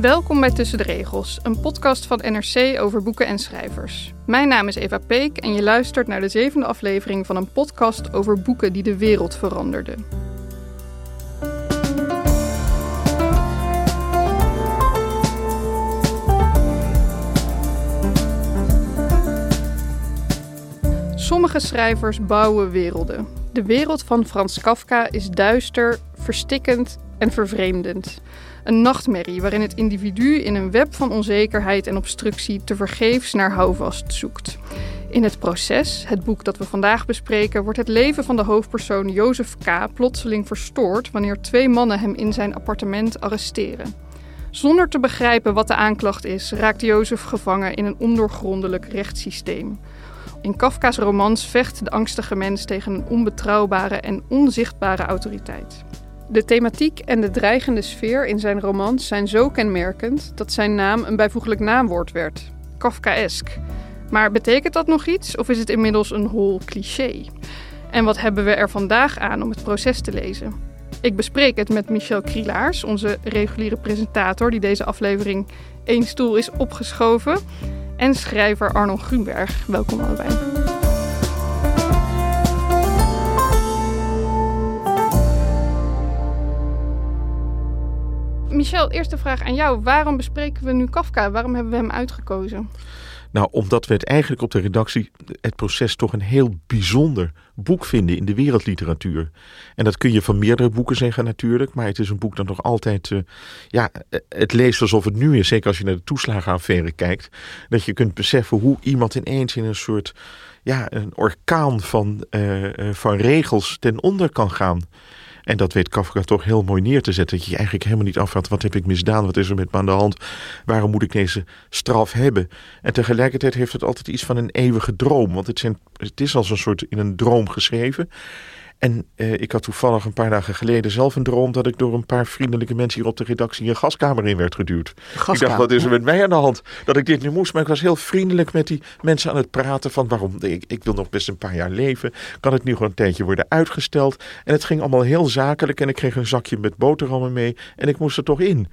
Welkom bij Tussen de Regels, een podcast van NRC over boeken en schrijvers. Mijn naam is Eva Peek en je luistert naar de zevende aflevering van een podcast over boeken die de wereld veranderden. Sommige schrijvers bouwen werelden. De wereld van Frans Kafka is duister, verstikkend en vervreemdend. Een nachtmerrie waarin het individu in een web van onzekerheid en obstructie tevergeefs naar houvast zoekt. In het proces, het boek dat we vandaag bespreken, wordt het leven van de hoofdpersoon Jozef K. plotseling verstoord wanneer twee mannen hem in zijn appartement arresteren. Zonder te begrijpen wat de aanklacht is, raakt Jozef gevangen in een ondoorgrondelijk rechtssysteem. In Kafka's romans vecht de angstige mens tegen een onbetrouwbare en onzichtbare autoriteit. De thematiek en de dreigende sfeer in zijn romans zijn zo kenmerkend dat zijn naam een bijvoeglijk naamwoord werd: Kafkaesk. Maar betekent dat nog iets of is het inmiddels een hol cliché? En wat hebben we er vandaag aan om het proces te lezen? Ik bespreek het met Michel Krielaars, onze reguliere presentator die deze aflevering één stoel is opgeschoven, en schrijver Arnold Grunberg. Welkom allebei. Michel, eerste vraag aan jou. Waarom bespreken we nu Kafka? Waarom hebben we hem uitgekozen? Nou, omdat we het eigenlijk op de redactie, het proces, toch een heel bijzonder boek vinden in de wereldliteratuur. En dat kun je van meerdere boeken zeggen natuurlijk, maar het is een boek dat nog altijd, uh, ja, het leest alsof het nu is. Zeker als je naar de toeslagenaffaire kijkt, dat je kunt beseffen hoe iemand ineens in een soort, ja, een orkaan van, uh, uh, van regels ten onder kan gaan. En dat weet Kafka toch heel mooi neer te zetten. Dat je je eigenlijk helemaal niet afvraagt, wat heb ik misdaan? Wat is er met me aan de hand? Waarom moet ik deze straf hebben? En tegelijkertijd heeft het altijd iets van een eeuwige droom. Want het, het is als een soort in een droom geschreven. En eh, ik had toevallig een paar dagen geleden zelf een droom dat ik door een paar vriendelijke mensen hier op de redactie een gaskamer in werd geduwd. Gaskamer. Ik dacht, wat is er met mij aan de hand? Dat ik dit nu moest. Maar ik was heel vriendelijk met die mensen aan het praten van waarom, ik, ik wil nog best een paar jaar leven. Kan het nu gewoon een tijdje worden uitgesteld? En het ging allemaal heel zakelijk en ik kreeg een zakje met boterhammen mee en ik moest er toch in.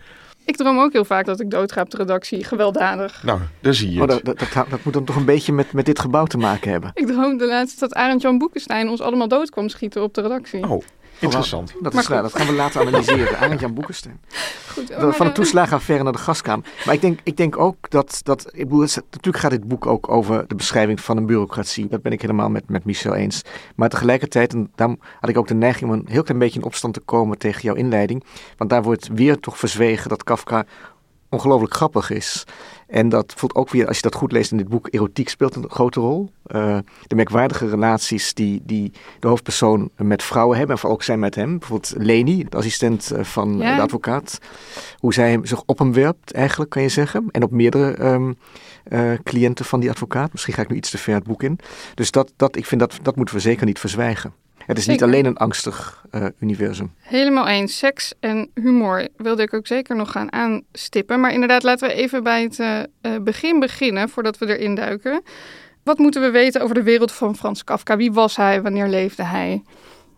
Ik droom ook heel vaak dat ik doodga op de redactie. Gewelddadig. Nou, daar zie je Oh, het. dat, dat, dat, dat moet dan toch een beetje met, met dit gebouw te maken hebben. Ik droomde laatst dat Arend Jan Boekenstein ons allemaal dood kwam schieten op de redactie. Oh, interessant. Dat, is, nou, dat gaan we later analyseren. Arend Jan Boekenstein. Goed, oh, Van de toeslagenaffaire naar de gaskamer. Maar ik denk, ik denk ook dat, dat ik bedoel, het is- natuurlijk gaat dit boek ook over de beschrijving van een bureaucratie. Dat ben ik helemaal met, met Michel eens. Maar tegelijkertijd, en daarom had ik ook de neiging om een heel klein beetje in opstand te komen tegen jouw inleiding. Want daar wordt weer toch verzwegen dat Kafka ongelooflijk grappig is. En dat voelt ook weer, als je dat goed leest in dit boek, erotiek speelt een grote rol. Eh, de merkwaardige relaties die, die de hoofdpersoon met vrouwen hebben, en vooral ook zij met hem. Bijvoorbeeld Leni, de assistent eh, van Ja. de advocaat. Hoe zij hem, zich op hem werpt, eigenlijk, kan je zeggen. En op meerdere ehm, eh, cliënten van die advocaat. Misschien ga ik nu iets te ver het boek in. Dus dat, dat, ik vind dat, dat moeten we zeker niet verzwijgen. Het is niet alleen een angstig eh, universum. Helemaal eens. Seks en humor wilde ik ook zeker nog gaan aanstippen. Maar inderdaad, laten we even bij het eh, eh, begin beginnen, voordat we erin duiken. Wat moeten we weten over de wereld van Frans Kafka? Wie was hij? Wanneer leefde hij?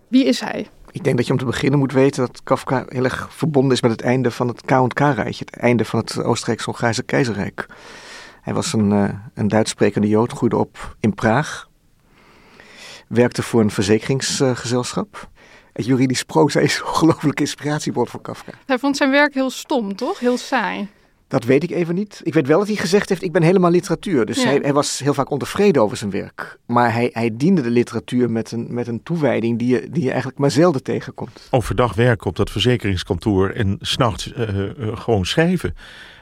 Wie is hij? Ik denk dat je om te beginnen moet weten dat Kafka heel erg verbonden is met het einde van het K&K-rijtje. Het einde van het Oostenrijks-Hongaarse keizerrijk. Hij was een, uh, een Duits sprekende Jood, groeide op in Praag. Werkte voor een verzekeringsgezelschap. het juridisch proza is een ongelooflijke inspiratiebron voor Kafka. Hij vond zijn werk heel stom, toch? Heel saai. Dat weet ik even niet. Ik weet wel dat hij gezegd heeft, ik ben helemaal literatuur. Dus hij, hij, was heel vaak ontevreden over zijn werk. Maar hij, hij diende de literatuur met een, met een toewijding die je, die je eigenlijk maar zelden tegenkomt. Overdag werken op dat verzekeringskantoor en s'nachts uh, uh, gewoon schrijven.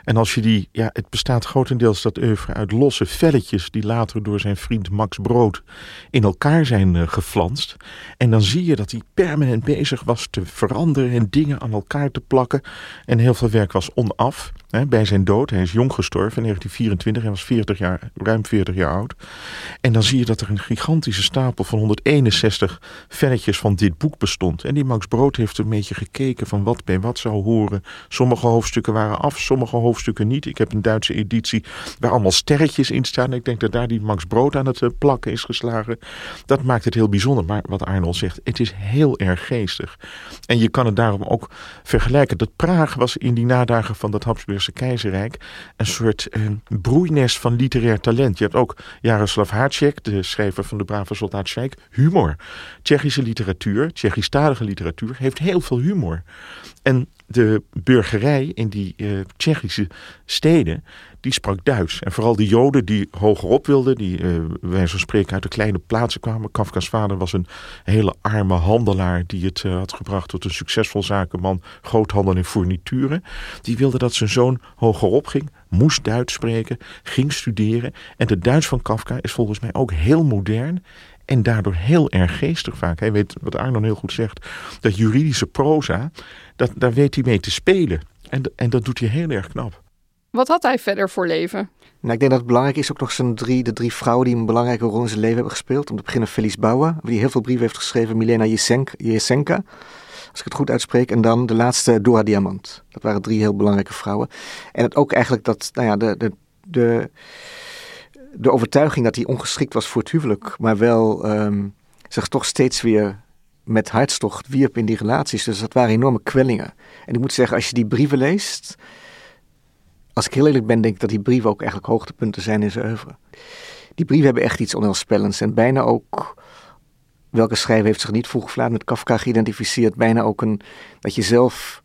En als je die, ja, het bestaat grotendeels dat oeuvre uit losse velletjes die later door zijn vriend Max Brood in elkaar zijn uh, geflanst. En dan zie je dat hij permanent bezig was te veranderen en dingen aan elkaar te plakken. En heel veel werk was onaf. Bij zijn dood, hij is jong gestorven in 1924, hij was 40 jaar, ruim 40 jaar oud. En dan zie je dat er een gigantische stapel van 161 velletjes van dit boek bestond. En die Max Brood heeft een beetje gekeken van wat bij wat zou horen. Sommige hoofdstukken waren af, sommige hoofdstukken niet. Ik heb een Duitse editie waar allemaal sterretjes in staan. Ik denk dat daar die Max Brood aan het eh, plakken is geslagen. Dat maakt het heel bijzonder. Maar wat Arnold zegt, het is heel erg geestig. En je kan het daarom ook vergelijken. Dat Praag was in die nadagen van dat Keizerrijk een soort eh, broeinest van literair talent. Je hebt ook Jaroslav Hacek, de schrijver van de brave soldaat Scheik, humor. Tsjechische literatuur, Tsjechisch-talige literatuur, heeft heel veel humor. En de burgerij in die uh, Tsjechische steden, die sprak Duits. En vooral de Joden die hogerop wilden, die uh, wij zo spreken uit de kleine plaatsen kwamen. Kafka's vader was een hele arme handelaar die het uh, had gebracht tot een succesvol zakenman, groothandel in fournituren. Die wilde dat zijn zoon hogerop ging, moest Duits spreken, ging studeren. En de Duits van Kafka is volgens mij ook heel modern en daardoor heel erg geestig vaak. Hij weet wat Arnon heel goed zegt. Dat juridische proza, dat, daar weet hij mee te spelen. En, en dat doet hij heel erg knap. Wat had hij verder voor leven? Nou, ik denk dat het belangrijk is ook nog zijn drie, de drie vrouwen die een belangrijke rol in zijn leven hebben gespeeld. Om te beginnen Felice Bauer, die heel veel brieven heeft geschreven. Milena Jesenka, als ik het goed uitspreek. En dan de laatste Dora Diamant. Dat waren drie heel belangrijke vrouwen. En het ook eigenlijk dat, nou ja, de, de, de de overtuiging dat hij ongeschikt was voor het huwelijk, maar wel um, zich toch steeds weer met hartstocht wierp in die relaties. Dus dat waren enorme kwellingen. En ik moet zeggen, als je die brieven leest, als ik heel eerlijk ben, denk ik dat die brieven ook eigenlijk hoogtepunten zijn in zijn oeuvre. Die brieven hebben echt iets onheilspellends en bijna ook, welke schrijver heeft zich niet vroeg met Kafka geïdentificeerd, bijna ook een, dat je zelf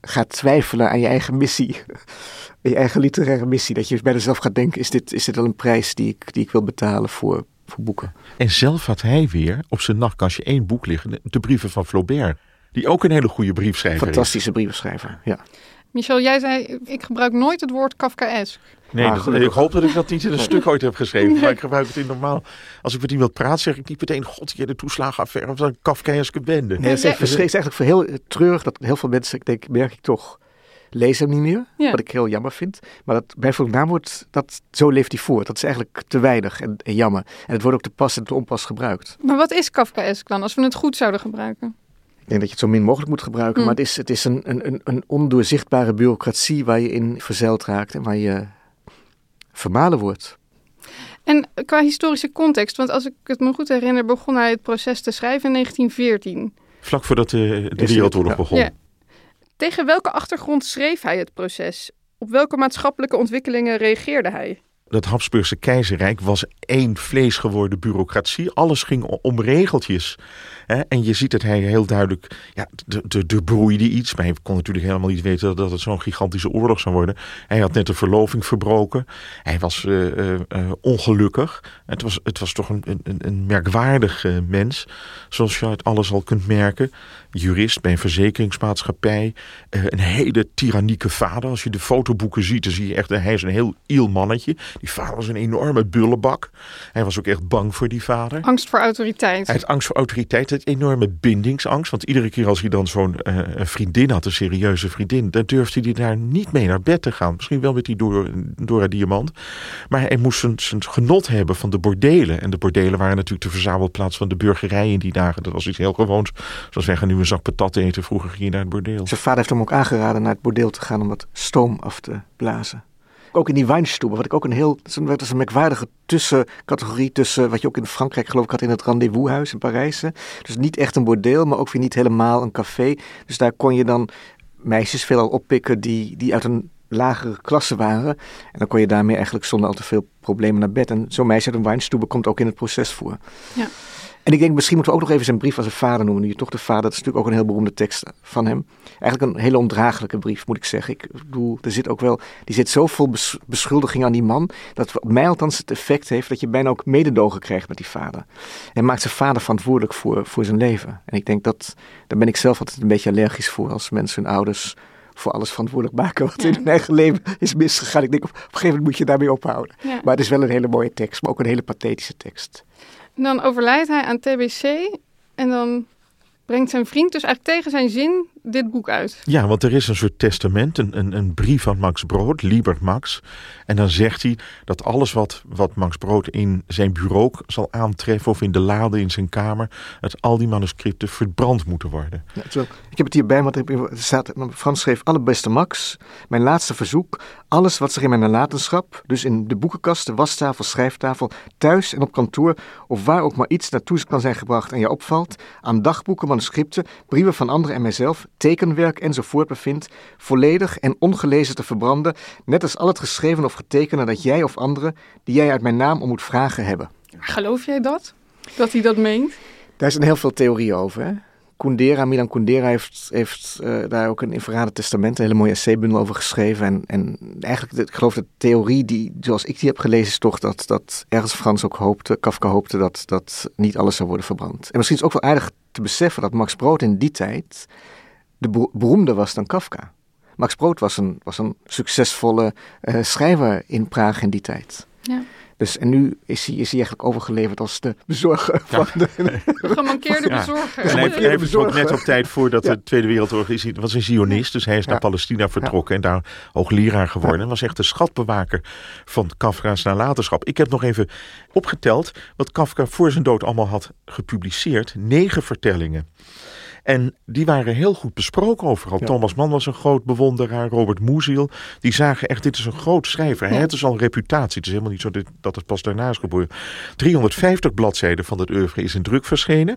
gaat twijfelen aan je eigen missie je eigen literaire missie. Dat je bij jezelf gaat denken, is dit, is dit wel een prijs die ik, die ik wil betalen voor, voor boeken? En zelf had hij weer op zijn nachtkastje één boek liggen, de brieven van Flaubert. Die ook een hele goede briefschrijver Fantastische brievenschrijver, ja. Michel, jij zei, ik gebruik nooit het woord Kafkaesk. Nee, ah, dat, ik hoop dat ik dat niet in een stuk ooit heb geschreven. Maar ik gebruik het in normaal. Als ik met iemand praat, zeg ik niet meteen... God, je de toeslagenaffaire of een Kafkaeske bende. Nee, dat is, eigenlijk voor heel treurig dat heel veel mensen, ik denk, merk ik toch lees hem niet meer. Wat ik heel jammer vind. Maar dat bijvoorbeeld naamwoord, dat, zo leeft hij voort. Dat is eigenlijk te weinig en, jammer. En het wordt ook te pas en te onpas gebruikt. Maar wat is Kafkaesk dan, als we het goed zouden gebruiken? Ik denk dat je het zo min mogelijk moet gebruiken. Hm. Maar het is, het is een, een, een ondoorzichtbare bureaucratie waar je in verzeild raakt en waar je vermalen wordt. En qua historische context, want als ik het me goed herinner, begon hij het proces te schrijven in 1914. Vlak voordat de, de Wereldoorlog begon. Ja. Tegen welke achtergrond schreef hij het proces? Op welke maatschappelijke ontwikkelingen reageerde hij? Dat Habsburgse keizerrijk was één vleesgeworden bureaucratie. Alles ging om regeltjes. En je ziet dat hij heel duidelijk, ja, er broeide iets. Maar hij kon natuurlijk helemaal niet weten dat het zo'n gigantische oorlog zou worden. Hij had net een verloving verbroken. Hij was uh, uh, ongelukkig. Het was, het was toch een, een, een merkwaardig mens. Zoals je uit alles al kunt merken. Jurist bij een verzekeringsmaatschappij. een hele tyrannieke vader. Als je de fotoboeken ziet, dan zie je echt, hij is een heel iel mannetje. Die vader was een enorme bullebak. Hij was ook echt bang voor die vader. Angst voor autoriteit. Hij had angst voor autoriteit enorme bindingsangst. Want iedere keer als hij dan zo'n uh, vriendin had, een serieuze vriendin, dan durfde hij daar niet mee naar bed te gaan. Misschien wel met die door, door diamant. Maar hij moest zijn, zijn genot hebben van de bordelen. En de bordelen waren natuurlijk de verzamelplaats van de burgerij in die dagen. Dat was iets heel gewoons. Zoals wij gaan nu een zak patat eten. Vroeger ging je naar het bordeel. Zijn vader heeft hem ook aangeraden naar het bordeel te gaan om wat stoom af te blazen. Ook in die wijnstoepen, wat ik ook een heel. Dat is een merkwaardige tussencategorie tussen wat je ook in Frankrijk geloof ik had in het rendezvoushuis in Parijs. Dus niet echt een bordeel, maar ook weer niet helemaal een café. Dus daar kon je dan meisjes veelal oppikken die, die uit een lagere klasse waren. En dan kon je daarmee eigenlijk zonder al te veel problemen naar bed. En zo'n meisje uit een Weinstube komt ook in het proces voor. Ja. En ik denk, misschien moeten we ook nog even zijn brief aan zijn vader noemen. Nu je toch de vader, dat is natuurlijk ook een heel beroemde tekst van hem. Eigenlijk een hele ondraaglijke brief, moet ik zeggen. Ik bedoel, er zit ook wel, die zit zo vol bes- beschuldiging aan die man, dat op mij althans het effect heeft dat je bijna ook mededogen krijgt met die vader. Hij maakt zijn vader verantwoordelijk voor, voor zijn leven. En ik denk dat, daar ben ik zelf altijd een beetje allergisch voor, als mensen hun ouders voor alles verantwoordelijk maken wat in hun eigen leven is misgegaan. Ik denk, op, op een gegeven moment moet je daarmee ophouden. Ja. Maar het is wel een hele mooie tekst, maar ook een hele pathetische tekst. En dan overlijdt hij aan TBC en dan brengt zijn vriend dus eigenlijk tegen zijn zin dit boek uit. Ja, want er is een soort testament, een, een, een brief van Max Brood, Liebert Max. En dan zegt hij dat alles wat, wat Max Brood in zijn bureau zal aantreffen of in de lade in zijn kamer, dat al die manuscripten verbrand moeten worden. Ja, terwijl- ik heb het hierbij, want er staat, Frans schreef, allerbeste Max, mijn laatste verzoek, alles wat zich in mijn nalatenschap, dus in de boekenkast, de wastafel, schrijftafel, thuis en op kantoor, of waar ook maar iets naartoe kan zijn gebracht en je opvalt, aan dagboeken, manuscripten, brieven van anderen en mijzelf, tekenwerk enzovoort bevindt, volledig en ongelezen te verbranden, net als al het geschreven of getekende dat jij of anderen, die jij uit mijn naam om moet vragen, hebben. Geloof jij dat? Dat hij dat meent? Daar zijn heel veel theorieën over. Hè? Kundera, Milan Kundera heeft, heeft eh, daar ook een Inverrade Testament, een hele mooie essaybundel over geschreven. En, en eigenlijk, ik geloof de theorie die, zoals ik die heb gelezen, is toch dat, dat ergens Frans ook hoopte, Kafka hoopte dat, dat niet alles zou worden verbrand. En misschien is het ook wel aardig te beseffen dat Max Brood in die tijd de bero- beroemder was dan Kafka. Max Brood was een, was een succesvolle eh, schrijver in Praag in die tijd. Ja. Dus, en nu is hij, is hij eigenlijk overgeleverd als de bezorger van de, Gemankeerde Ja. bezorger. En hij, hij net op tijd voordat Ja. de Tweede Wereldoorlog is. Hij was een Zionist, dus hij is naar Ja. Palestina vertrokken en daar hoogleraar geworden. En was echt de schatbewaker van Kafka's nalatenschap. Ik heb nog even opgeteld wat Kafka voor zijn dood allemaal had gepubliceerd. Negen vertellingen. En die waren heel goed besproken overal. Ja. Thomas Mann was een groot bewonderaar. Robert Moeziel. Die zagen echt, dit is een groot schrijver. Hij Ja. had dus al een reputatie. Het is helemaal niet zo dat het pas daarna is geboren. 350 bladzijden van het oeuvre is in druk verschenen.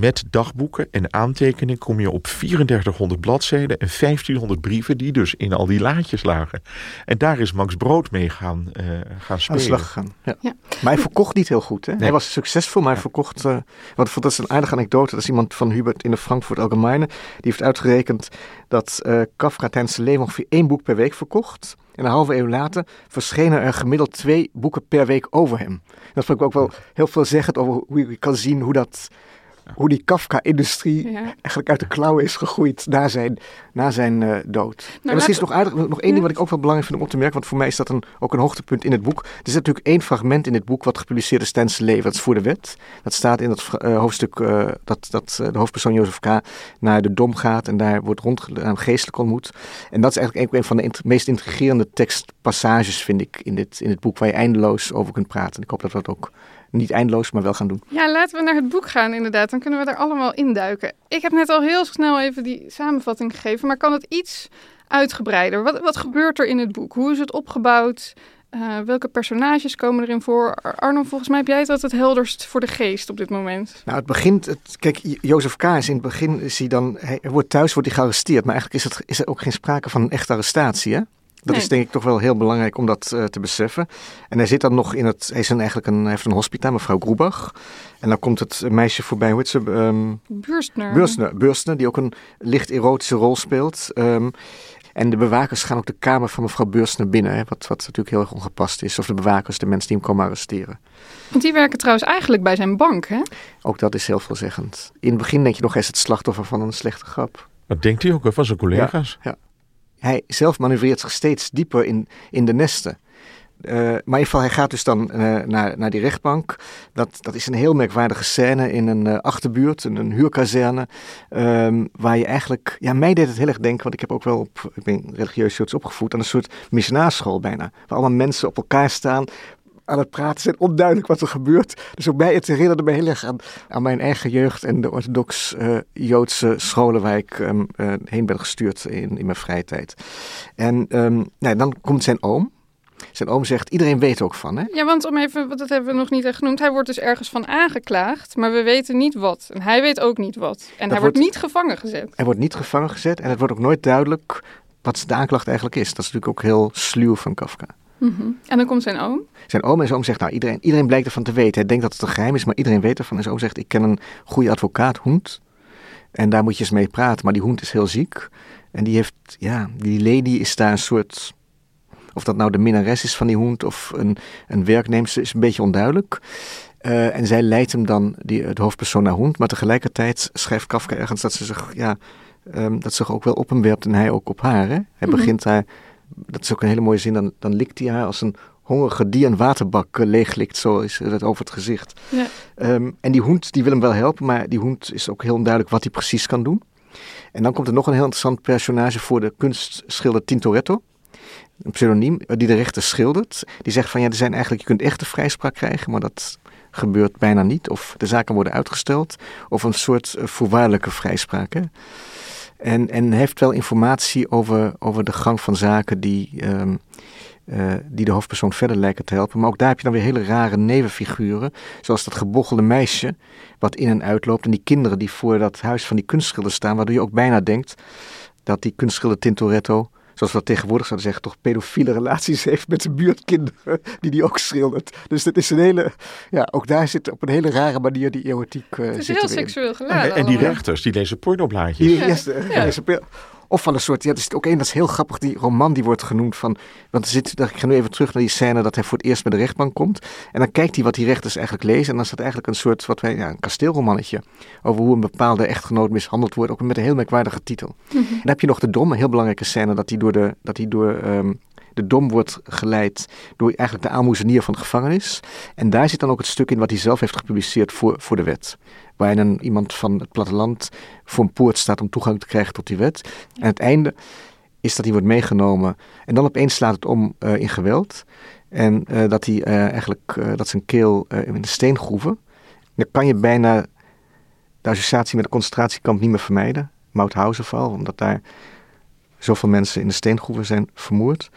Met dagboeken en aantekeningen kom je op 3400 bladzijden en 1500 brieven die dus in al die laadjes lagen. En daar is Max Brood mee gaan, eh, gaan aan de spelen. slag gegaan. Ja. Ja. Maar hij verkocht niet heel goed. Hè? Nee. Hij was succesvol, maar hij verkocht. eh wat, dat is een aardige anekdote. Dat is iemand van Hubert in de Frankfurt Allgemeine. Die heeft uitgerekend dat eh, Kafka tijdens zijn leven ongeveer één boek per week verkocht. En een halve eeuw later verschenen er gemiddeld twee boeken per week over hem. Dat vond ik ook wel heel veel zeggend over hoe je kan zien hoe dat. Hoe die Kafka-industrie Ja. eigenlijk uit de klauwen is gegroeid na zijn, na zijn eh, dood. en misschien is het nog aardig, nog één ding wat ik ook wel belangrijk vind om op te merken, want voor mij is dat een, ook een hoogtepunt in het boek. Er is natuurlijk één fragment in het boek wat gepubliceerd is tijdens zijn leven, dat is voor de wet. Dat staat in dat eh, hoofdstuk eh, dat, dat de hoofdpersoon Jozef K. naar de Dom gaat en daar wordt rondgedaan, geestelijk ontmoet. En dat is eigenlijk een van de int- meest intrigerende tekstpassages, vind ik, in dit, in het boek, waar je eindeloos over kunt praten. En ik hoop dat dat ook niet eindeloos, maar wel gaan doen. Ja, laten we naar het boek gaan inderdaad. Dan kunnen we er allemaal induiken. Ik heb net al heel snel even die samenvatting gegeven, maar kan het iets uitgebreider? Wat, wat gebeurt er in het boek? Hoe is het opgebouwd? Eh, welke personages komen erin voor? Ar- Arno, volgens mij heb jij het altijd het helderst voor de geest op dit moment. Nou, het begint. Het, kijk, Jo- Jozef K. is in het begin. Is hij dan, hij wordt thuis, wordt hij gearresteerd. Maar eigenlijk is, het, is er ook geen sprake van een echte arrestatie. Hè? Dat Nee. is denk ik toch wel heel belangrijk om dat eh, te beseffen. En hij zit dan nog in het. Hij, is een, eigenlijk een, hij heeft een hospita, mevrouw Groebach. En dan komt het meisje voorbij, hoe heet ze? Ehm Burstner. Beursner, Beursner, die ook een licht erotische rol speelt. Ehm, en de bewakers gaan ook de kamer van mevrouw Beursner binnen. Hè, wat, wat natuurlijk heel erg ongepast is. Of de bewakers, de mensen die hem komen arresteren. Want die werken trouwens eigenlijk bij zijn bank, hè? Ook dat is heel veelzeggend. In het begin denk je nog, hij is het slachtoffer van een slechte grap. Dat denkt hij ook wel van zijn collega's. Hij zelf manoeuvreert zich steeds dieper in, in de nesten. Eh, maar in ieder geval, hij gaat dus dan eh, naar, naar die rechtbank. Dat, dat is een heel merkwaardige scène in een eh, achterbuurt, in een huurkazerne. ehm, waar je eigenlijk, ja, mij deed het heel erg denken, want ik heb ook wel op, ik ben religieus opgevoed, aan een soort missionaarschool bijna. Waar allemaal mensen op elkaar staan, aan het praten zijn, onduidelijk wat er gebeurt. Dus ook mij, het herinnerde me heel erg aan, aan mijn eigen jeugd en de orthodox eh, Joodse scholen waar ik ehm, eh, heen ben gestuurd in, in mijn vrije tijd. En ehm, nou, dan komt zijn oom. Zijn oom zegt, iedereen weet ook van, hè? Ja, want om even, want dat hebben we nog niet echt genoemd. Hij wordt dus ergens van aangeklaagd, maar we weten niet wat. En hij weet ook niet wat. En hij wordt wordt- niet gevangen gezet. Hij wordt niet gevangen gezet en het wordt ook nooit duidelijk wat de aanklacht eigenlijk is. Dat is natuurlijk ook heel sluw van Kafka. Mhm. En dan komt zijn oom. Zijn oom en zijn oom zegt, nou iedereen, iedereen blijkt ervan te weten. Hij denkt dat het een geheim is, maar iedereen weet ervan. En zijn oom zegt, ik ken een goede advocaat, Hoend. En daar moet je eens mee praten. Maar die Hoend is heel ziek. En die heeft, ja, die lady is daar een soort... Of dat nou de minnares is van die Hoend of een, een werknemster is een beetje onduidelijk. Uh, en zij leidt hem dan, die, de hoofdpersoon, naar Hoend. Maar tegelijkertijd schrijft Kafka ergens dat ze zich, ja, um, dat zich ook wel op hem werpt en hij ook op haar. Hè? Hij mm -hmm. begint haar, dat is ook een hele mooie zin, dan, dan likt hij haar als een hongerige die een waterbak uh, leeglikt. Zo is het over het gezicht. Ja. Um, en die Hoend, die wil hem wel helpen, maar die Hoend is ook heel onduidelijk wat hij precies kan doen. En dan komt er nog een heel interessant personage voor de kunstschilder Tintoretto. Een pseudoniem, die de rechter schildert. Die zegt van ja, er zijn eigenlijk, je kunt echte vrijspraak krijgen, maar dat gebeurt bijna niet. Of de zaken worden uitgesteld. Of een soort voorwaardelijke vrijspraak. Hè? En, en heeft wel informatie over, over de gang van zaken die, um, uh, die de hoofdpersoon verder lijken te helpen. Maar ook daar heb je dan weer hele rare nevenfiguren. Zoals dat gebochelde meisje wat in en uitloopt. En die kinderen die voor dat huis van die kunstschilder staan. Waardoor je ook bijna denkt dat die kunstschilder Tintoretto zoals we dat tegenwoordig zouden zeggen, toch pedofiele relaties heeft met zijn buurtkinderen, die die ook schildert. Dus dat is een hele, ja, ook daar zit op een hele rare manier die erotiek uh, Het is heel seksueel geladen. En, en die rechters, die lezen pornoblaadjes. Die, yes, ja. lezen, of van een soort, ja, er zit ook één, dat is heel grappig, die roman die wordt genoemd van, want er zit, ik ga nu even terug naar die scène dat hij voor het eerst bij de rechtbank komt. En dan kijkt hij wat die rechters eigenlijk lezen. En dan staat eigenlijk een soort, wat wij, ja, een kasteelromannetje. Over hoe een bepaalde echtgenoot mishandeld wordt, ook met een heel merkwaardige titel. Mm -hmm. En dan heb je nog de dom, een heel belangrijke scène, dat hij door de, dat hij door, um, de dom wordt geleid door eigenlijk de aalmoezenier van de gevangenis. En daar zit dan ook het stuk in wat hij zelf heeft gepubliceerd voor, voor de wet. Waarin een, iemand van het platteland voor een poort staat om toegang te krijgen tot die wet. En het einde is dat hij wordt meegenomen. En dan opeens slaat het om uh, in geweld. En uh, dat hij uh, eigenlijk, dat zijn keel in de steengroeven. Dan kan je bijna de associatie met de concentratiekamp niet meer vermijden. Mauthausen omdat daar zoveel mensen in de steengroeven zijn vermoord.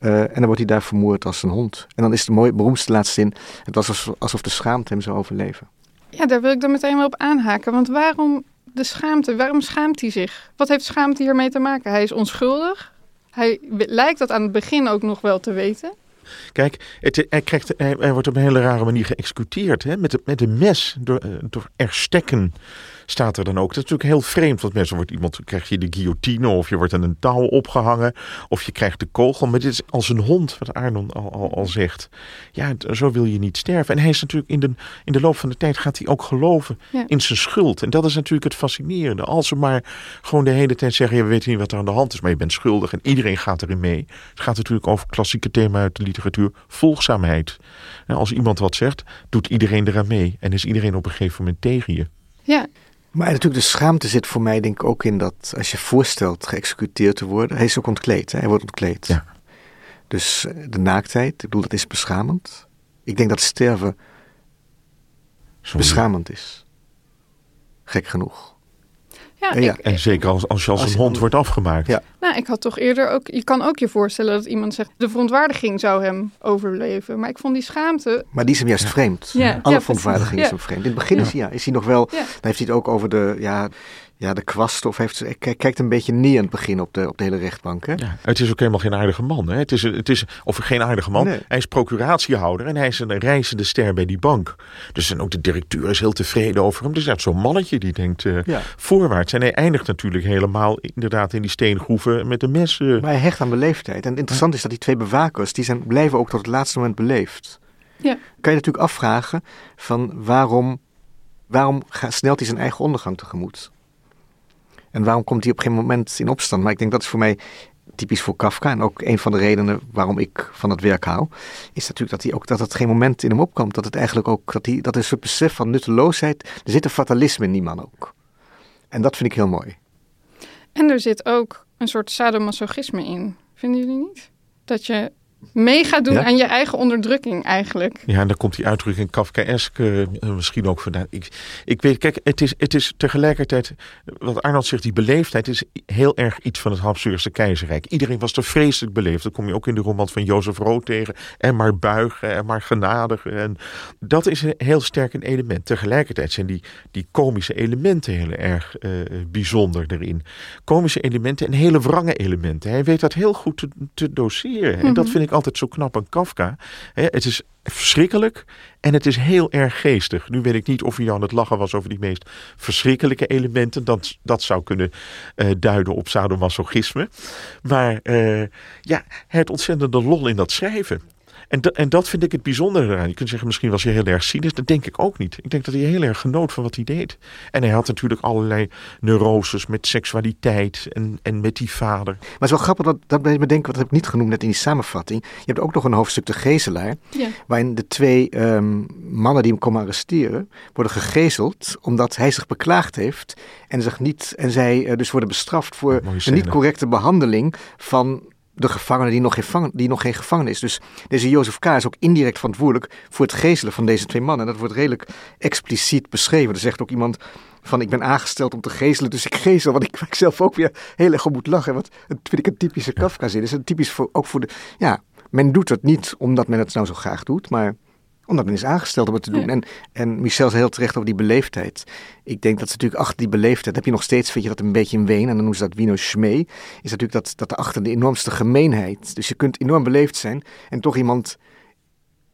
Uh, en dan wordt hij daar vermoord als een hond. En dan is de mooie, beroemdste laatste zin: het was alsof, de schaamte hem zou overleven. Ja, daar wil ik dan meteen wel op aanhaken. Want waarom de schaamte? Waarom schaamt hij zich? Wat heeft schaamte hiermee te maken? Hij is onschuldig. Hij lijkt dat aan het begin ook nog wel te weten. Kijk, het, hij, krijgt, hij, hij, wordt op een hele rare manier geëxecuteerd. Hè? Met, met een mes, door, door erstekken staat er dan ook. Dat is natuurlijk heel vreemd, want mensen wordt iemand, krijg je de guillotine of je wordt aan een touw opgehangen of je krijgt de kogel. Maar dit is als een hond, wat Arnon al, al, al zegt. Ja, zo wil je niet sterven. En hij is natuurlijk in de, in de loop van de tijd gaat hij ook geloven ja. in zijn schuld. En dat is natuurlijk het fascinerende. Als ze maar gewoon de hele tijd zeggen, ja, we weten niet wat er aan de hand is, maar je bent schuldig en iedereen gaat erin mee. Het gaat natuurlijk over klassieke thema uit de literatuur, volgzaamheid. En als iemand wat zegt, doet iedereen eraan mee en is iedereen op een gegeven moment tegen je. Ja, maar natuurlijk de schaamte zit voor mij denk ik ook in dat als je voorstelt geëxecuteerd te worden, hij is ook ontkleed, hè? hij wordt ontkleed. Ja. Dus de naaktheid, ik bedoel dat is beschamend. Ik denk dat sterven Sorry. beschamend is. Gek genoeg. Ja, en, ja. Ik, en zeker als, als je als, als een hond wordt afgemaakt. Ja. Nou, ik had toch eerder ook... Je kan ook je voorstellen dat iemand zegt... de verontwaardiging zou hem overleven. Maar ik vond die schaamte... Maar die is hem juist ja. vreemd. Ja. Alle ja, verontwaardiging is hem vreemd. In het begin is, hij, ja, is hij nog wel... Dan heeft hij het ook over de... Ja, ja, de kwast of heeft hij kijkt een beetje neer in het begin op de, op de hele rechtbank. Hè? Ja, het is ook helemaal geen aardige man. Hè? Het is, het is, of geen aardige man. Nee. Hij is procuratiehouder en hij is een reizende ster bij die bank. Dus en ook de directeur is heel tevreden over hem. Dus dat is zo'n mannetje die denkt uh, ja. voorwaarts. En hij eindigt natuurlijk helemaal inderdaad in die steengroeven met een mes. Uh. Maar hij hecht aan beleefdheid. En interessant is dat die twee bewakers, die zijn, blijven ook tot het laatste moment beleefd. Ja. Kan je natuurlijk afvragen van waarom, waarom snelt hij zijn eigen ondergang tegemoet? En waarom komt hij op geen moment in opstand? Maar ik denk dat is voor mij typisch voor Kafka. En ook een van de redenen waarom ik van het werk hou. Is natuurlijk dat, hij ook, dat het geen moment in hem opkomt. Dat het eigenlijk ook, dat, hij, dat is een soort besef van nutteloosheid. Er zit een fatalisme in die man ook. En dat vind ik heel mooi. En er zit ook een soort sadomasochisme in. Vinden jullie niet? Dat je mee gaat doen Ja? aan je eigen onderdrukking eigenlijk. Ja, en dan komt die uitdrukking Kafkaesk eh, misschien ook vandaan. Ik, ik weet, kijk, het is, het is tegelijkertijd, wat Arnold zegt, die beleefdheid is heel erg iets van het Habsburgse keizerrijk. Iedereen was er vreselijk beleefd. Dat kom je ook in de roman van Jozef Rood tegen. En maar buigen en maar genadigen. En dat is een heel sterk een element. Tegelijkertijd zijn die, die komische elementen heel erg eh, bijzonder erin. Komische elementen en hele wrange elementen. Hij weet dat heel goed te, te doseren. En dat vind ik altijd zo knap aan Kafka. Hè, het is verschrikkelijk en het is heel erg geestig. Nu weet ik niet of hij aan het lachen was over die meest verschrikkelijke elementen. Dat, dat zou kunnen eh, duiden op sadomasochisme. Maar eh, ja, had ontzettende lol in dat schrijven. En, da- en dat vind ik het bijzondere eraan. Je kunt zeggen, misschien was hij heel erg cynisch. Dat denk ik ook niet. Ik denk dat hij heel erg genoot van wat hij deed. En hij had natuurlijk allerlei neuroses met seksualiteit en, en met die vader. Maar het is wel grappig, dat, dat ben je me denken, wat heb ik niet genoemd net in die samenvatting. Je hebt ook nog een hoofdstuk De Gezelaar, Ja. waarin de twee ehm, mannen die hem komen arresteren, worden gegezeld omdat hij zich beklaagd heeft en, zich niet, en zij eh, dus worden bestraft voor de scène. niet correcte behandeling van de gevangene die nog geen, die nog geen gevangene is. Dus deze Jozef K. is ook indirect verantwoordelijk voor het gezelen van deze twee mannen. En dat wordt redelijk expliciet beschreven. Er zegt ook iemand van ik ben aangesteld om te gezelen, dus ik gezel. Wat ik, zelf ook weer heel erg om moet lachen. Want dat vind ik een typische Kafka-zin. is een typisch voor, ook voor de... Ja, men doet het niet omdat men het nou zo graag doet, maar omdat men is aangesteld om het te doen. Ja. En, en Michel is heel terecht over die beleefdheid. Ik denk dat ze natuurlijk achter die beleefdheid, heb je nog steeds, vind je dat een beetje in Ween, en dan noemen ze dat Wino Schmee, is natuurlijk dat, dat erachter de enormste gemeenheid. Dus je kunt enorm beleefd zijn en toch iemand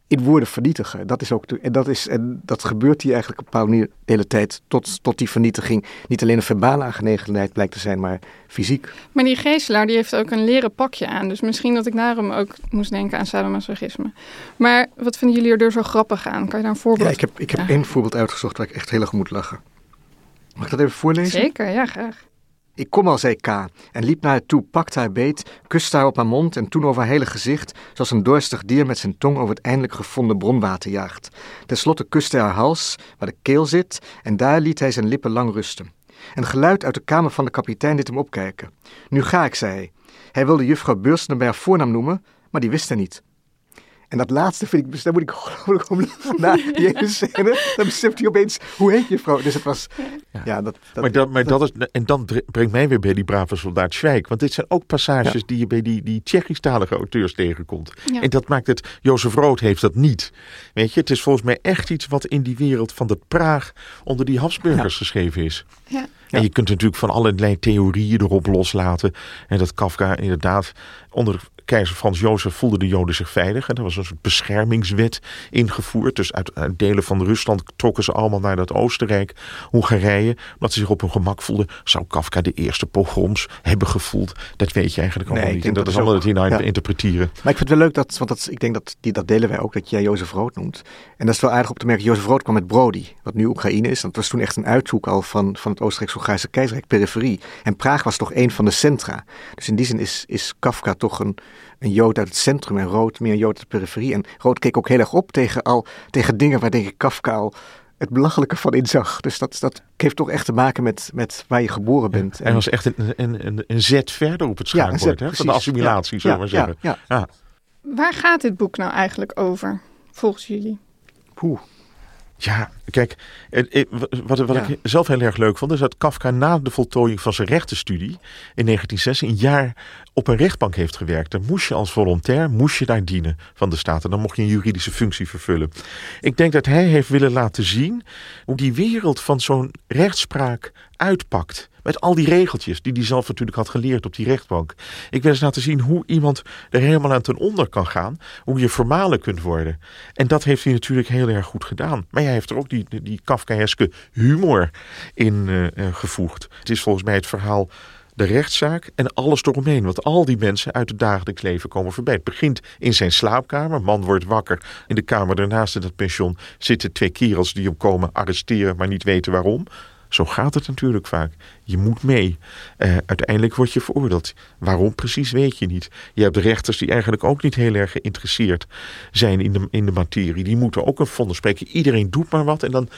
in woorden vernietigen. Dat is ook, en dat, is, en dat gebeurt hier eigenlijk op een bepaalde manier de hele tijd, tot, tot die vernietiging niet alleen een verbale aangelegenheid blijkt te zijn, maar fysiek. Maar die geestelaar die heeft ook een leren pakje aan. Dus misschien dat ik daarom ook moest denken aan sadomasochisme. Maar wat vinden jullie er zo grappig aan? Kan je daar een voorbeeld Ja, ik heb, ik heb Ja. één voorbeeld uitgezocht waar ik echt heel erg moet lachen. Mag ik dat even voorlezen? Zeker, ja, graag. Ik kom al, zei K, en liep naar haar toe, pakte haar beet, kuste haar op haar mond en toen over haar hele gezicht, zoals een dorstig dier met zijn tong over het eindelijk gevonden bronwater jaagt. Ten slotte kuste hij haar hals, waar de keel zit, en daar liet hij zijn lippen lang rusten. Een geluid uit de kamer van de kapitein deed hem opkijken. Nu ga ik, zei hij. Hij wilde juffrouw Beurstener bij haar voornaam noemen, maar die wist hij niet. En dat laatste vind ik, daar moet ik ongelooflijk om lachen. Na die scène, dan beseft hij opeens, hoe heet juffrouw? Dus het was, ja, dat, dat, maar dat, maar dat is, en dan bre- brengt mij weer bij die brave soldaat Schweik. Want dit zijn ook passages Ja. die je bij die, die Tsjechisch-talige auteurs tegenkomt. Ja. En dat maakt het, Jozef Rood heeft dat niet. Weet je, het is volgens mij echt iets wat in die wereld van de Praag onder die Habsburgers geschreven is. Ja. En je kunt natuurlijk van allerlei theorieën erop loslaten. En dat Kafka inderdaad onder keizer Frans Jozef voelden de Joden zich veilig. En er was een soort beschermingswet ingevoerd. Dus uit, uit delen van Rusland trokken ze allemaal naar dat Oostenrijk, Hongarije. Omdat ze zich op hun gemak voelden. Zou Kafka de eerste pogroms hebben gevoeld? Dat weet je eigenlijk Nee, allemaal ik niet. En dat, dat is allemaal het hiernaar ja. interpreteren. Maar ik vind het wel leuk dat, want dat, is- ik denk dat die, dat delen wij ook, dat jij Jozef Rood noemt. En dat is wel aardig op te merken. Jozef Rood kwam met Brody, wat nu Oekraïne is. Dat was toen echt een uithoek al van, van het Oostenrijks-Hongaarse keizerrijk, periferie. En Praag was toch een van de centra. Dus in die zin is, is Kafka toch een, een Jood uit het centrum en Rood meer een Jood uit de periferie. En Rood keek ook heel erg op tegen, al, tegen dingen waar denk ik Kafka al het belachelijke van inzag. Dus dat, dat heeft toch echt te maken met, met waar je geboren bent. Hij was echt een, een, een, een zet verder op het Ja, schaakbord zet, hè, van de assimilatie, Ja, zullen we maar ja, zeggen. ja, Ja. Waar gaat dit boek nou eigenlijk over, volgens jullie? Poeh. Ja, kijk, het- wat, wat Ja. ik zelf heel erg leuk vond, is dat Kafka na de voltooiing van zijn rechtenstudie in 1906 een jaar op een rechtbank heeft gewerkt. Dan moest je als volontair, moest je daar dienen van de staat. En dan mocht je een juridische functie vervullen. Ik denk dat hij heeft willen laten zien hoe die wereld van zo'n rechtspraak uitpakt. Met al die regeltjes die hij zelf natuurlijk had geleerd op die rechtbank. Ik wil eens laten zien hoe iemand er helemaal aan ten onder kan gaan. Hoe je formale kunt worden. En dat heeft hij natuurlijk heel erg goed gedaan. Maar hij heeft er ook die, die, die Kafkaeske humor in eh, eh, gevoegd. Het is volgens mij het verhaal de rechtszaak en alles eromheen. Want al die mensen uit het dagelijks leven komen voorbij. Het begint in zijn slaapkamer. Man wordt wakker. In de kamer daarnaast in het pension zitten twee kerels die hem komen arresteren, maar niet weten waarom. Zo gaat het natuurlijk vaak. Je moet mee. Eh, uiteindelijk word je veroordeeld. Waarom precies weet je niet. Je hebt rechters die eigenlijk ook niet heel erg geïnteresseerd zijn in de, in de materie. Die moeten ook een vonnis spreken. Iedereen doet maar wat. En dan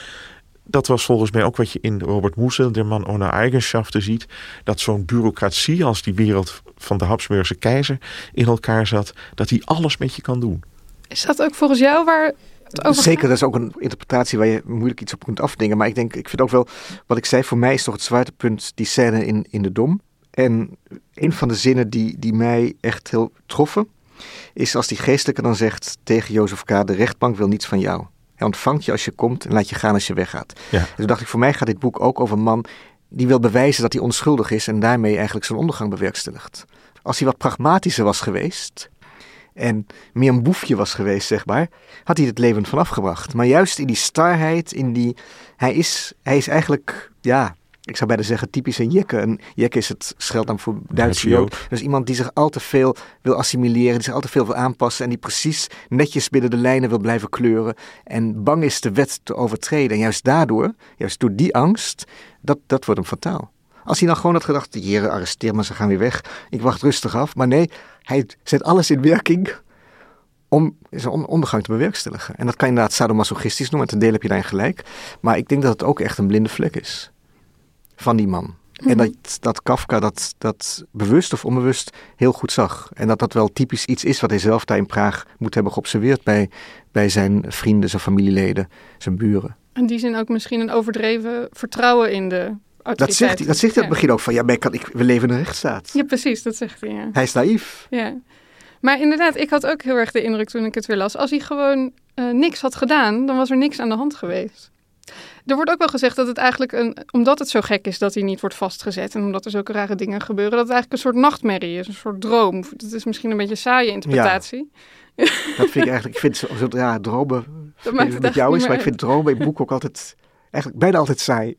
dat was volgens mij ook wat je in Robert Musil, de man ohne Eigenschaften, ziet. Dat zo'n bureaucratie als die wereld van de Habsburgse keizer in elkaar zat, dat hij alles met je kan doen. Is dat ook volgens jou waar het over Zeker, dat is ook een interpretatie waar je moeilijk iets op kunt afdingen. Maar ik denk, ik vind ook wel, wat ik zei, voor mij is toch het zwaartepunt die scène in, in de Dom. En een van de zinnen die, die mij echt heel troffen, is als die geestelijke dan zegt tegen Jozef K., de rechtbank wil niets van jou. Hij ontvangt je als je komt en laat je gaan als je weggaat. Ja. En toen dacht ik, voor mij gaat dit boek ook over een man die wil bewijzen dat hij onschuldig is en daarmee eigenlijk zijn ondergang bewerkstelligt. Als hij wat pragmatischer was geweest en meer een boefje was geweest, zeg maar, had hij het leven vanaf gebracht. Maar juist in die starheid, in die, hij, is, hij is eigenlijk, ja, ik zou bijna zeggen typisch een jekke. Een jekke is het scheldnaam voor Duitse jood. Dus iemand die zich al te veel wil assimileren, die zich al te veel wil aanpassen en die precies netjes binnen de lijnen wil blijven kleuren en bang is de wet te overtreden. En juist daardoor, juist door die angst, dat, dat wordt hem fataal. Als hij dan gewoon had gedacht, heren arresteer me, ze gaan weer weg. Ik wacht rustig af. Maar nee, hij zet alles in werking om zijn on- ondergang te bewerkstelligen. En dat kan je inderdaad sadomasochistisch noemen. Ten dele heb je daarin gelijk. Maar ik denk dat het ook echt een blinde vlek is. Van die man. En dat, dat Kafka dat, dat bewust of onbewust heel goed zag. En dat dat wel typisch iets is wat hij zelf daar in Praag moet hebben geobserveerd bij, bij zijn vrienden, zijn familieleden, zijn buren. In die zin ook misschien een overdreven vertrouwen in de. Dat zegt hij, dat zegt hij het begin ook van, ja, maar ik kan, ik, we leven in een rechtsstaat. Ja, precies, dat zegt hij, ja. Hij is naïef. ja. Maar inderdaad, ik had ook heel erg de indruk toen ik het weer las. Als hij gewoon eh, niks had gedaan, dan was er niks aan de hand geweest. Er wordt ook wel gezegd dat het eigenlijk, een, omdat het zo gek is dat hij niet wordt vastgezet en omdat er zulke rare dingen gebeuren, dat het eigenlijk een soort nachtmerrie is, een soort droom. Dat is misschien een beetje een saaie interpretatie. Dat vind ik eigenlijk, ik vind zo- zodra dromen Dat maakt het met jou is, maar ik vind dromen in boeken ook altijd, eigenlijk bijna altijd saai.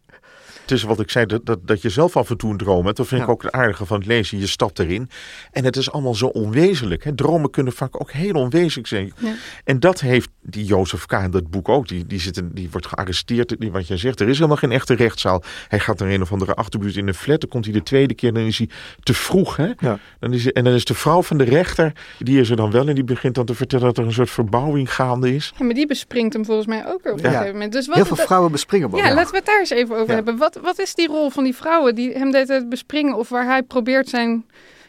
Het is wat ik zei, dat, dat, dat je zelf af en toe een droom hebt. Dat vind ik ook het aardige van het lezen. Je stapt erin. En het is allemaal zo onwezenlijk. Hè. Dromen kunnen vaak ook heel onwezenlijk zijn. Ja. En dat heeft die Jozef K. in dat boek ook. Die, die, zit in, die wordt gearresteerd. Die, wat jij zegt, er is helemaal geen echte rechtszaal. Hij gaat naar een of andere achterbuurt in een flat. Dan komt hij de tweede keer. Dan is hij te vroeg. Hè. Ja. Dan is, hij- en dan is de vrouw van de rechter. Die is er dan wel. En die begint dan te vertellen dat er een soort verbouwing gaande is. Ja, maar die bespringt hem volgens mij ook op een Ja. gegeven moment. Dus wat, Heel veel dat- vrouwen bespringen hem ook. Ja, laten we het daar eens even over Ja. hebben. Wat, wat is die rol van die vrouwen die hem de hele tijd bespringen? Of waar hij probeert zijn...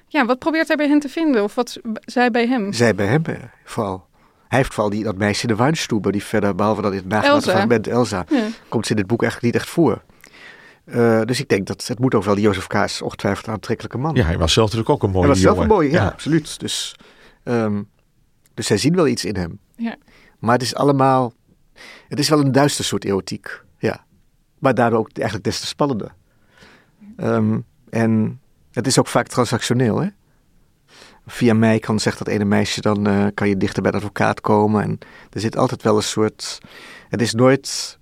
Ja, wat probeert hij bij hen te vinden? Of wat zij bij hem? Zij bij hem eh, vooral. Hij heeft vooral die, dat meisje in de Weinstube, die verder, behalve dat in het nagelaten Elsa. fragment Elsa, Ja. komt ze in dit boek eigenlijk niet echt voor. Eh, dus ik denk dat het moet ook wel, die Jozef K. is ongetwijfeld een aantrekkelijke man. Ja, hij was zelf natuurlijk ook een mooie Hij was zelf een mooie, ja, absoluut. Dus, ehm, dus zij zien wel iets in hem. Ja. Maar het is allemaal, het is wel een duister soort erotiek, ja. Maar daardoor ook eigenlijk des te spannender. Ehm, en het is ook vaak transactioneel, hè. Via mij kan, zegt dat ene meisje, dan eh, kan je dichter bij de advocaat komen. En er zit altijd wel een soort, het is nooit,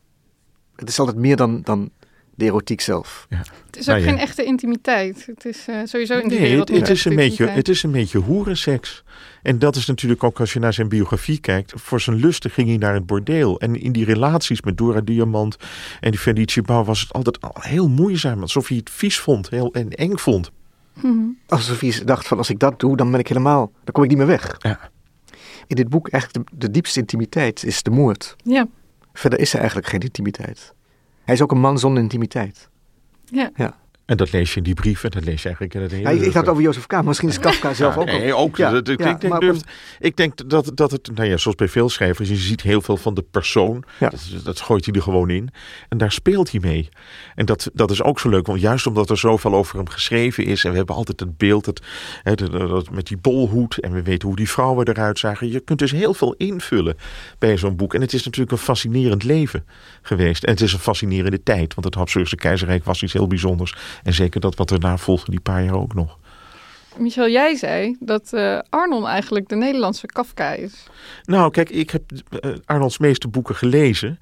het is altijd meer dan, dan de erotiek zelf. Het is ook Nou ja. geen echte intimiteit. Het is eh, sowieso in die Nee, wereld het, is een beetje, het is een beetje hoerenseks. En dat is natuurlijk ook als je naar zijn biografie kijkt. Voor zijn lusten ging hij naar het bordeel. En in die relaties met Dora Diamant en die Felicie Bouw was het altijd al heel moeizaam. Alsof hij het vies vond heel, en eng vond. Mhm. Alsof hij dacht van als ik dat doe, dan ben ik helemaal, dan kom ik niet meer weg. Ja. In dit boek eigenlijk de, de diepste intimiteit is de moord. Ja, Verder is er eigenlijk geen intimiteit. Hij is ook een man zonder intimiteit. ja. En dat lees je in die brief en dat lees je eigenlijk in het hele Ja, ik, ik had het over Jozef K. Misschien is Kafka zelf Ja, ook nee, ook. Ja, ik, denk, maar durf- ik denk dat, dat het, nou ja, zoals bij veel schrijvers, je ziet heel veel van de persoon. Ja. Dat, dat gooit hij er gewoon in. En daar speelt hij mee. En dat, dat is ook zo leuk, want juist omdat er zoveel over hem geschreven is. En we hebben altijd het beeld het, hè, dat, dat- met die bolhoed. En we weten hoe die vrouwen eruit zagen. Je kunt dus heel veel invullen bij zo'n boek. En het is natuurlijk een fascinerend leven geweest. En het is een fascinerende tijd. Want het Habsburgse keizerrijk was iets heel bijzonders. En zeker dat wat erna volgde, die paar jaar ook nog. Michel, jij zei dat eh, Arnon eigenlijk de Nederlandse Kafka is. Nou, kijk, ik heb eh, Arnold's meeste boeken gelezen.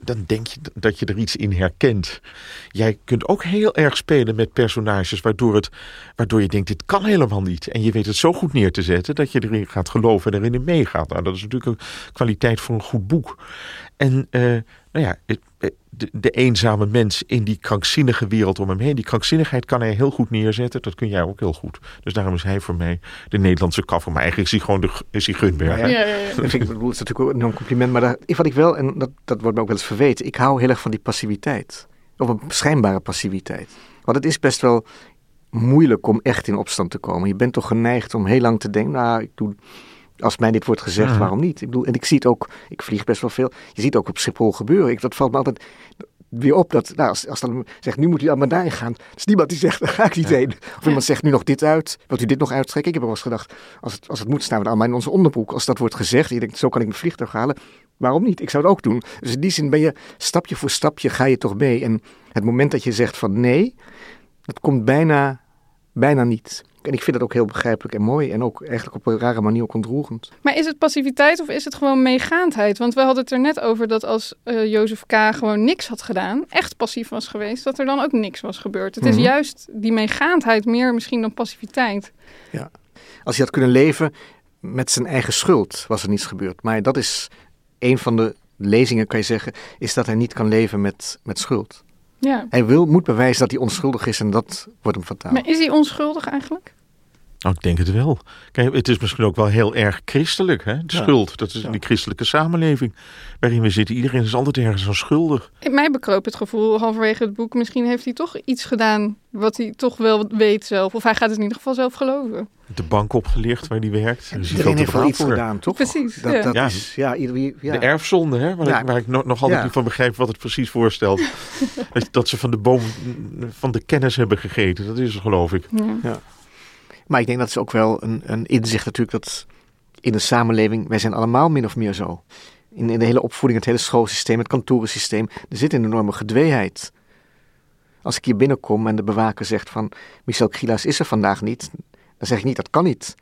Dan denk je dat je er iets in herkent. Jij kunt ook heel erg spelen met personages, waardoor, het, waardoor je denkt: dit kan helemaal niet. En je weet het zo goed neer te zetten dat je erin gaat geloven en erin in meegaat. Nou, dat is natuurlijk een kwaliteit voor een goed boek. En eh, nou ja, het- de, de, eenzame mens in die krankzinnige wereld om hem heen. Die krankzinnigheid kan hij heel goed neerzetten. Dat kun jij ook heel goed. Dus daarom is hij voor mij de Nederlandse kaffer. Maar eigenlijk is hij gewoon de, is hij Gunberg. Ja, ja, ja, Dat, vind ik, bedoel, is natuurlijk ook een compliment. Maar daar, wat ik wel, en dat, dat wordt me ook wel eens verweten. Ik hou heel erg van die passiviteit. Of een schijnbare passiviteit. Want het is best wel moeilijk om echt in opstand te komen. Je bent toch geneigd om heel lang te denken, nou, ik doe, als mij dit wordt gezegd, waarom niet? Ik bedoel, en ik zie het ook, ik vlieg best wel veel, je ziet het ook op Schiphol gebeuren. Ik, dat valt me altijd weer op, dat nou, als, als dan zegt, nu moet u allemaal daarin gaan. Is niemand die zegt, daar ga ik niet heen. Of iemand zegt, nu nog dit uit, wilt u dit nog uittrekken? Ik heb wel eens gedacht, als het, als het moet, staan we allemaal in onze onderbroek. Als dat wordt gezegd, je denkt, zo kan ik mijn vliegtuig halen, waarom niet? Ik zou het ook doen. Dus in die zin ben je, stapje voor stapje ga je toch mee. En het moment dat je zegt van nee, dat komt bijna bijna niet. En ik vind dat ook heel begrijpelijk en mooi. En ook eigenlijk op een rare manier ook ontroerend. Maar is het passiviteit of is het gewoon meegaandheid? Want we hadden het er net over dat als uh, Jozef K. gewoon niks had gedaan, echt passief was geweest, dat er dan ook niks was gebeurd. Het is mhm. juist die meegaandheid meer misschien dan passiviteit. Ja, als hij had kunnen leven met zijn eigen schuld, was er niets gebeurd. Maar dat is een van de lezingen, kan je zeggen, is dat hij niet kan leven met, met schuld. Ja. Hij wil, moet bewijzen dat hij onschuldig is en dat wordt hem fataal. Maar is hij onschuldig eigenlijk? Nou, ik denk het wel. Kijk, het is misschien ook wel heel erg christelijk, hè? De schuld. Dat is ja. die christelijke samenleving waarin we zitten. Iedereen is altijd ergens aan schuldig. In mij bekroop het gevoel halverwege het boek. Misschien heeft hij toch iets gedaan wat hij toch wel weet zelf. Of hij gaat het in ieder geval zelf geloven. De bank opgelicht waar hij werkt. Dus Iedereen heeft wel iets voor. gedaan, toch? Precies. Dat, ja. dat ja. Is, ja, ieder, ja. De erfzonde, hè? Waar, ik, waar ik nog, nog altijd niet van begrijp wat het precies voorstelt. dat ze van de boom van de kennis hebben gegeten. Dat is het, geloof ik. Ja. Maar ik denk dat is ook wel een, een inzicht natuurlijk dat in de samenleving, wij zijn allemaal min of meer zo. In, in de hele opvoeding, het hele schoolsysteem, het kantorensysteem, er zit een enorme gedweeheid. Als ik hier binnenkom en de bewaker zegt van Michel Krielaas is er vandaag niet, dan zeg ik niet, dat kan niet.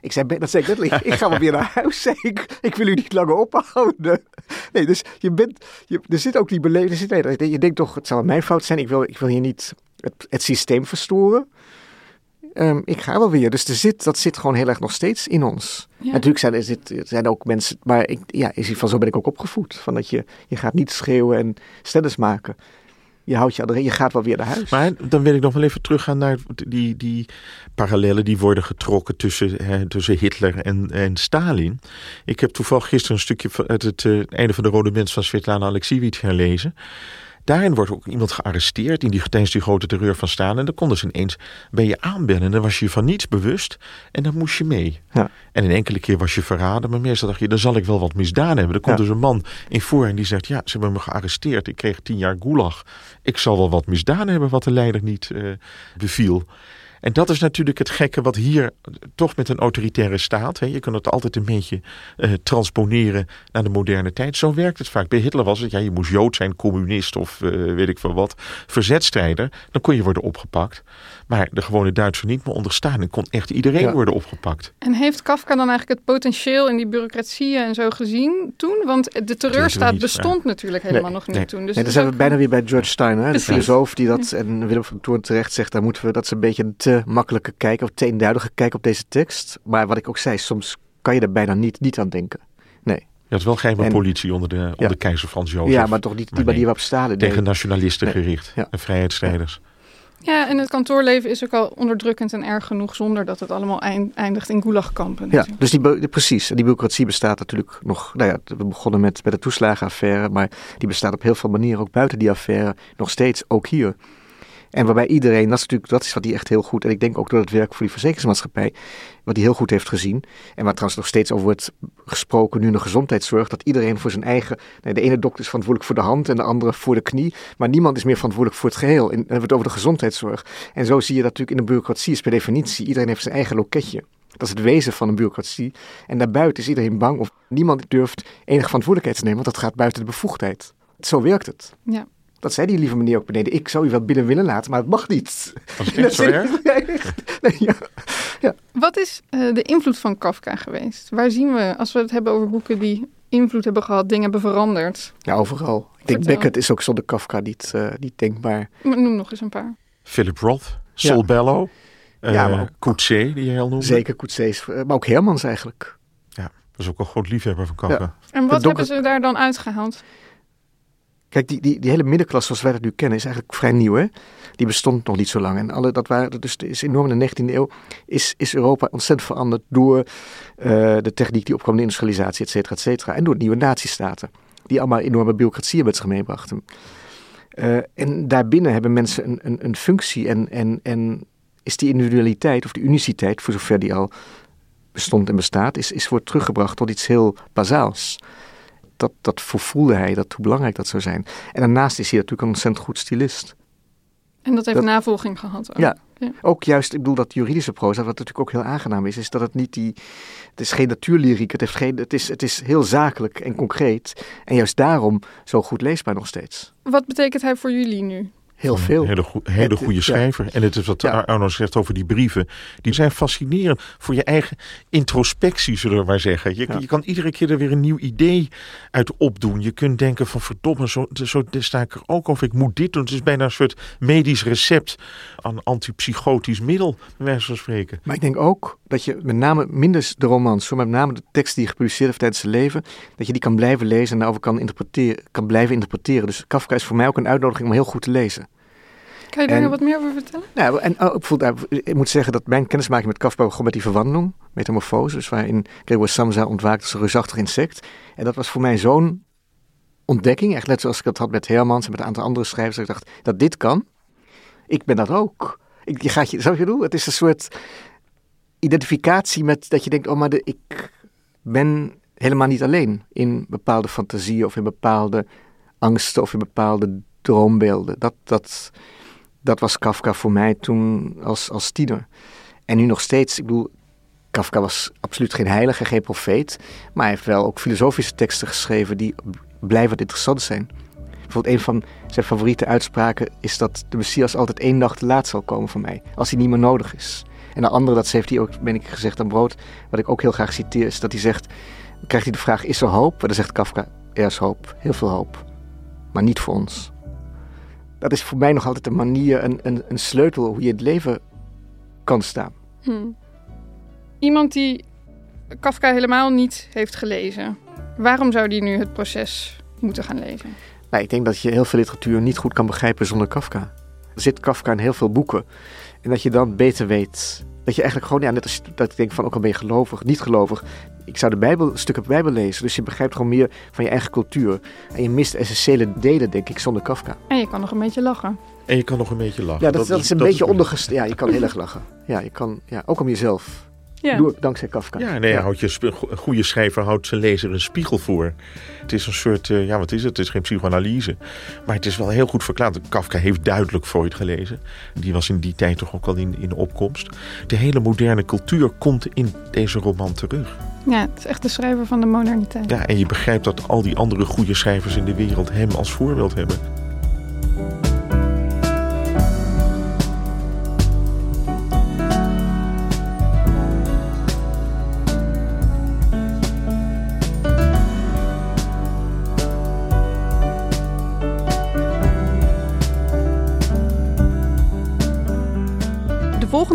Ik zei, dat zei ik net, ik ga wel weer naar huis. Ik, wil u niet langer ophouden. Nee, dus je bent, je, er zit ook die beleving. Nee, je denkt toch, het zou mijn fout zijn. Ik wil, ik wil hier niet het, het systeem verstoren. Ehm, ik ga wel weer. Dus er zit, dat zit gewoon heel erg nog steeds in ons. Natuurlijk zijn er, zit, er zijn ook mensen, maar ik, ja, is van zo ben ik ook opgevoed. Van dat je, je gaat niet schreeuwen en stennis maken. Je houdt je je gaat wel weer naar huis. Maar dan wil ik nog wel even teruggaan naar die, die parallellen die worden getrokken tussen, hè, tussen Hitler en, en Stalin. Ik heb toevallig gisteren een stukje uit het, het uh, einde van de Rode Mens van Svetlana Alexievich herlezen. Daarin wordt ook iemand gearresteerd in die, tijdens die grote terreur van Stalin. En dan konden ze ineens bij je aanbellen. En dan was je van niets bewust. En dan moest je mee. Ja. En een enkele keer was je verraden. Maar meestal dacht je, dan zal ik wel wat misdaan hebben. Er komt dus een man in voor en die zegt... ja, ze hebben me gearresteerd. Ik kreeg tien jaar gulag. Ik zal wel wat misdaan hebben wat de leider niet uh, beviel. En dat is natuurlijk het gekke wat hier toch met een autoritaire staat. Hè, je kan het altijd een beetje uh, transponeren naar de moderne tijd. Zo werkt het vaak. Bij Hitler was het, ja, je moest Jood zijn, communist of uh, weet ik veel wat, verzetstrijder. Dan kon je worden opgepakt. Maar de gewone Duitser niet meer onderstaan. En kon echt iedereen worden opgepakt. En heeft Kafka dan eigenlijk het potentieel in die bureaucratieën en zo gezien toen? Want de terreurstaat bestond natuurlijk helemaal nog niet toen. Dus nee, dan zijn we bijna weer bij George Steiner, de filosoof die dat, en Willem van Toorn terecht zegt, daar moeten we, dat is een beetje een te makkelijke kijk of te eenduidige kijk op deze tekst. Maar wat ik ook zei, soms kan je er bijna niet, niet aan denken. Nee. Je had wel geen politie onder, de, onder keizer Frans Jozef. Ja, maar toch niet die manier waarop Stalin Tegen nationalisten gericht en vrijheidsstrijders. Ja, en het kantoorleven is ook al onderdrukkend en erg genoeg zonder dat het allemaal eindigt in gulagkampen. Ja, dus die, precies. Die bureaucratie bestaat natuurlijk nog. Nou ja, we begonnen met, met de toeslagenaffaire, maar die bestaat op heel veel manieren ook buiten die affaire nog steeds, ook hier. En waarbij iedereen, dat is natuurlijk dat is wat hij echt heel goed, en ik denk ook door het werk voor die verzekeringsmaatschappij, wat hij heel goed heeft gezien. En waar trouwens nog steeds over wordt gesproken nu in de gezondheidszorg, dat iedereen voor zijn eigen, nee, de ene dokter is verantwoordelijk voor de hand en de andere voor de knie, maar niemand is meer verantwoordelijk voor het geheel. En dan hebben we het over de gezondheidszorg. En zo zie je dat natuurlijk in de bureaucratie, is per definitie, iedereen heeft zijn eigen loketje. Dat is het wezen van een bureaucratie. En daarbuiten is iedereen bang of niemand durft enige verantwoordelijkheid te nemen, want dat gaat buiten de bevoegdheid. Zo werkt het. Ja. Dat zei die lieve meneer ook beneden. Ik zou u wel binnen willen laten, maar het mag niet. Was het echt zo erg? Nee, ja. Ja. Wat is uh, de invloed van Kafka geweest? Waar zien we, als we het hebben over boeken die invloed hebben gehad, dingen hebben veranderd? Ja, overal. Ik denk Beckett is ook zonder Kafka niet, uh, niet denkbaar. Maar noem nog eens een paar. Philip Roth, Sol ja. Bello, uh, ja, maar Coetzee, die je heel noemde. Zeker Coetzee, maar ook Hermans eigenlijk. Ja, dat is ook een groot liefhebber van Kafka. En wat hebben ze daar dan uitgehaald? Kijk, die, die, die hele middenklasse zoals wij dat nu kennen is eigenlijk vrij nieuw. Hè? Die bestond nog niet zo lang. En alle, dat waren, dus is enorm in de 19e eeuw is, is Europa ontzettend veranderd door uh, de techniek die opkwam, de industrialisatie, et cetera, et cetera. En door nieuwe natiestaten, die allemaal enorme bureaucratieën met zich meebrachten. Uh, en daarbinnen hebben mensen een, een, een functie en, en, en is die individualiteit of die uniciteit, voor zover die al bestond en bestaat, is, is wordt teruggebracht tot iets heel bazaals dat, dat voelde hij, dat hoe belangrijk dat zou zijn. En daarnaast is hij natuurlijk een ontzettend goed stylist. En dat heeft navolging gehad ook. Ja, ook juist, ik bedoel dat juridische proza, wat natuurlijk ook heel aangenaam is, is dat het niet die, het is geen natuurlyriek, het, heeft geen, het, is, het is heel zakelijk en concreet. En juist daarom zo goed leesbaar nog steeds. Wat betekent hij voor jullie nu? Heel veel. Een hele, go hele goede schrijver. En het is wat ja. Arno zegt over die brieven. Die zijn fascinerend voor je eigen introspectie, zullen we maar zeggen. Je, ja. je kan iedere keer er weer een nieuw idee uit opdoen. Je kunt denken van verdomme, zo, zo sta ik er ook over. Ik moet dit doen. Het is bijna een soort medisch recept aan antipsychotisch middel, bij wijze van spreken. Maar ik denk ook dat je met name, minder de romans, maar met name de tekst die je gepubliceerd heeft tijdens zijn leven, dat je die kan blijven lezen en daarover kan, interpreteren, kan blijven interpreteren. Dus Kafka is voor mij ook een uitnodiging om heel goed te lezen. Kan je daar nog wat meer over vertellen? Nou, en oh, ik, voel, ik moet zeggen dat mijn kennismaking met Kafka begon met die verwandeling, metamorfose, dus waarin Gregor Samsa ontwaakt als een reusachtig insect. En dat was voor mij zo'n ontdekking, echt net zoals ik dat had met Hermans en met een aantal andere schrijvers, dat ik dacht, dat dit kan. Ik ben dat ook. Ik, je gaat je, zou je doen? Het is een soort identificatie met dat je denkt, oh maar de, ik ben helemaal niet alleen in bepaalde fantasieën of in bepaalde angsten of in bepaalde droombeelden. Dat, dat, dat was Kafka voor mij toen als, als tiener. En nu nog steeds, ik bedoel, Kafka was absoluut geen heilige, geen profeet. Maar hij heeft wel ook filosofische teksten geschreven die blijvend interessant zijn. Bijvoorbeeld een van zijn favoriete uitspraken is dat de Messias altijd één dag te laat zal komen voor mij. Als hij niet meer nodig is. En de andere, dat heeft hij ook, ben ik gezegd aan brood, wat ik ook heel graag citeer, is dat hij zegt, krijgt hij de vraag, is er hoop? En dan zegt Kafka, er is hoop, heel veel hoop. Maar niet voor ons dat is voor mij nog altijd een manier, een, een, een sleutel hoe je het leven kan staan. Hmm. Iemand die Kafka helemaal niet heeft gelezen, waarom zou die nu het proces moeten gaan lezen? Nou, ik denk dat je heel veel literatuur niet goed kan begrijpen zonder Kafka. Er zit Kafka in heel veel boeken. En dat je dan beter weet. Dat je eigenlijk gewoon, ja, net als dat ik denk van ook al ben je gelovig, niet gelovig, ik zou de Bijbel, stukken Bijbel lezen. Dus je begrijpt gewoon meer van je eigen cultuur. En je mist essentiële delen, denk ik, zonder Kafka. En je kan nog een beetje lachen. En je kan nog een beetje lachen. Ja, dat, dat, is een beetje ondergesteld. Ja, je kan heel erg lachen. Ja, je kan, ja, ook om jezelf. Ja. Doe, dankzij Kafka. Ja, nee, ja. Houdt je, een goede schrijver houdt zijn lezer een spiegel voor. Het is een soort, uh, ja wat is het? Het is geen psychoanalyse. Maar het is wel heel goed verklaard. Kafka heeft duidelijk Freud gelezen. Die was in die tijd toch ook al in, in opkomst. De hele moderne cultuur komt in deze roman terug. Ja, het is echt de schrijver van de moderniteit. Ja, en je begrijpt dat al die andere goede schrijvers in de wereld hem als voorbeeld hebben.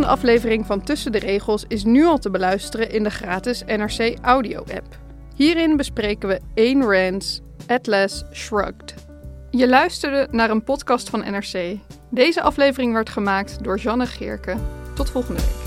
Volgende aflevering van Tussen de Regels is nu al te beluisteren in de gratis NRC Audio-app. Hierin bespreken we Ayn Rand's Atlas Shrugged. Je luisterde naar een podcast van NRC. Deze aflevering werd gemaakt door Janne Geerke. Tot volgende week.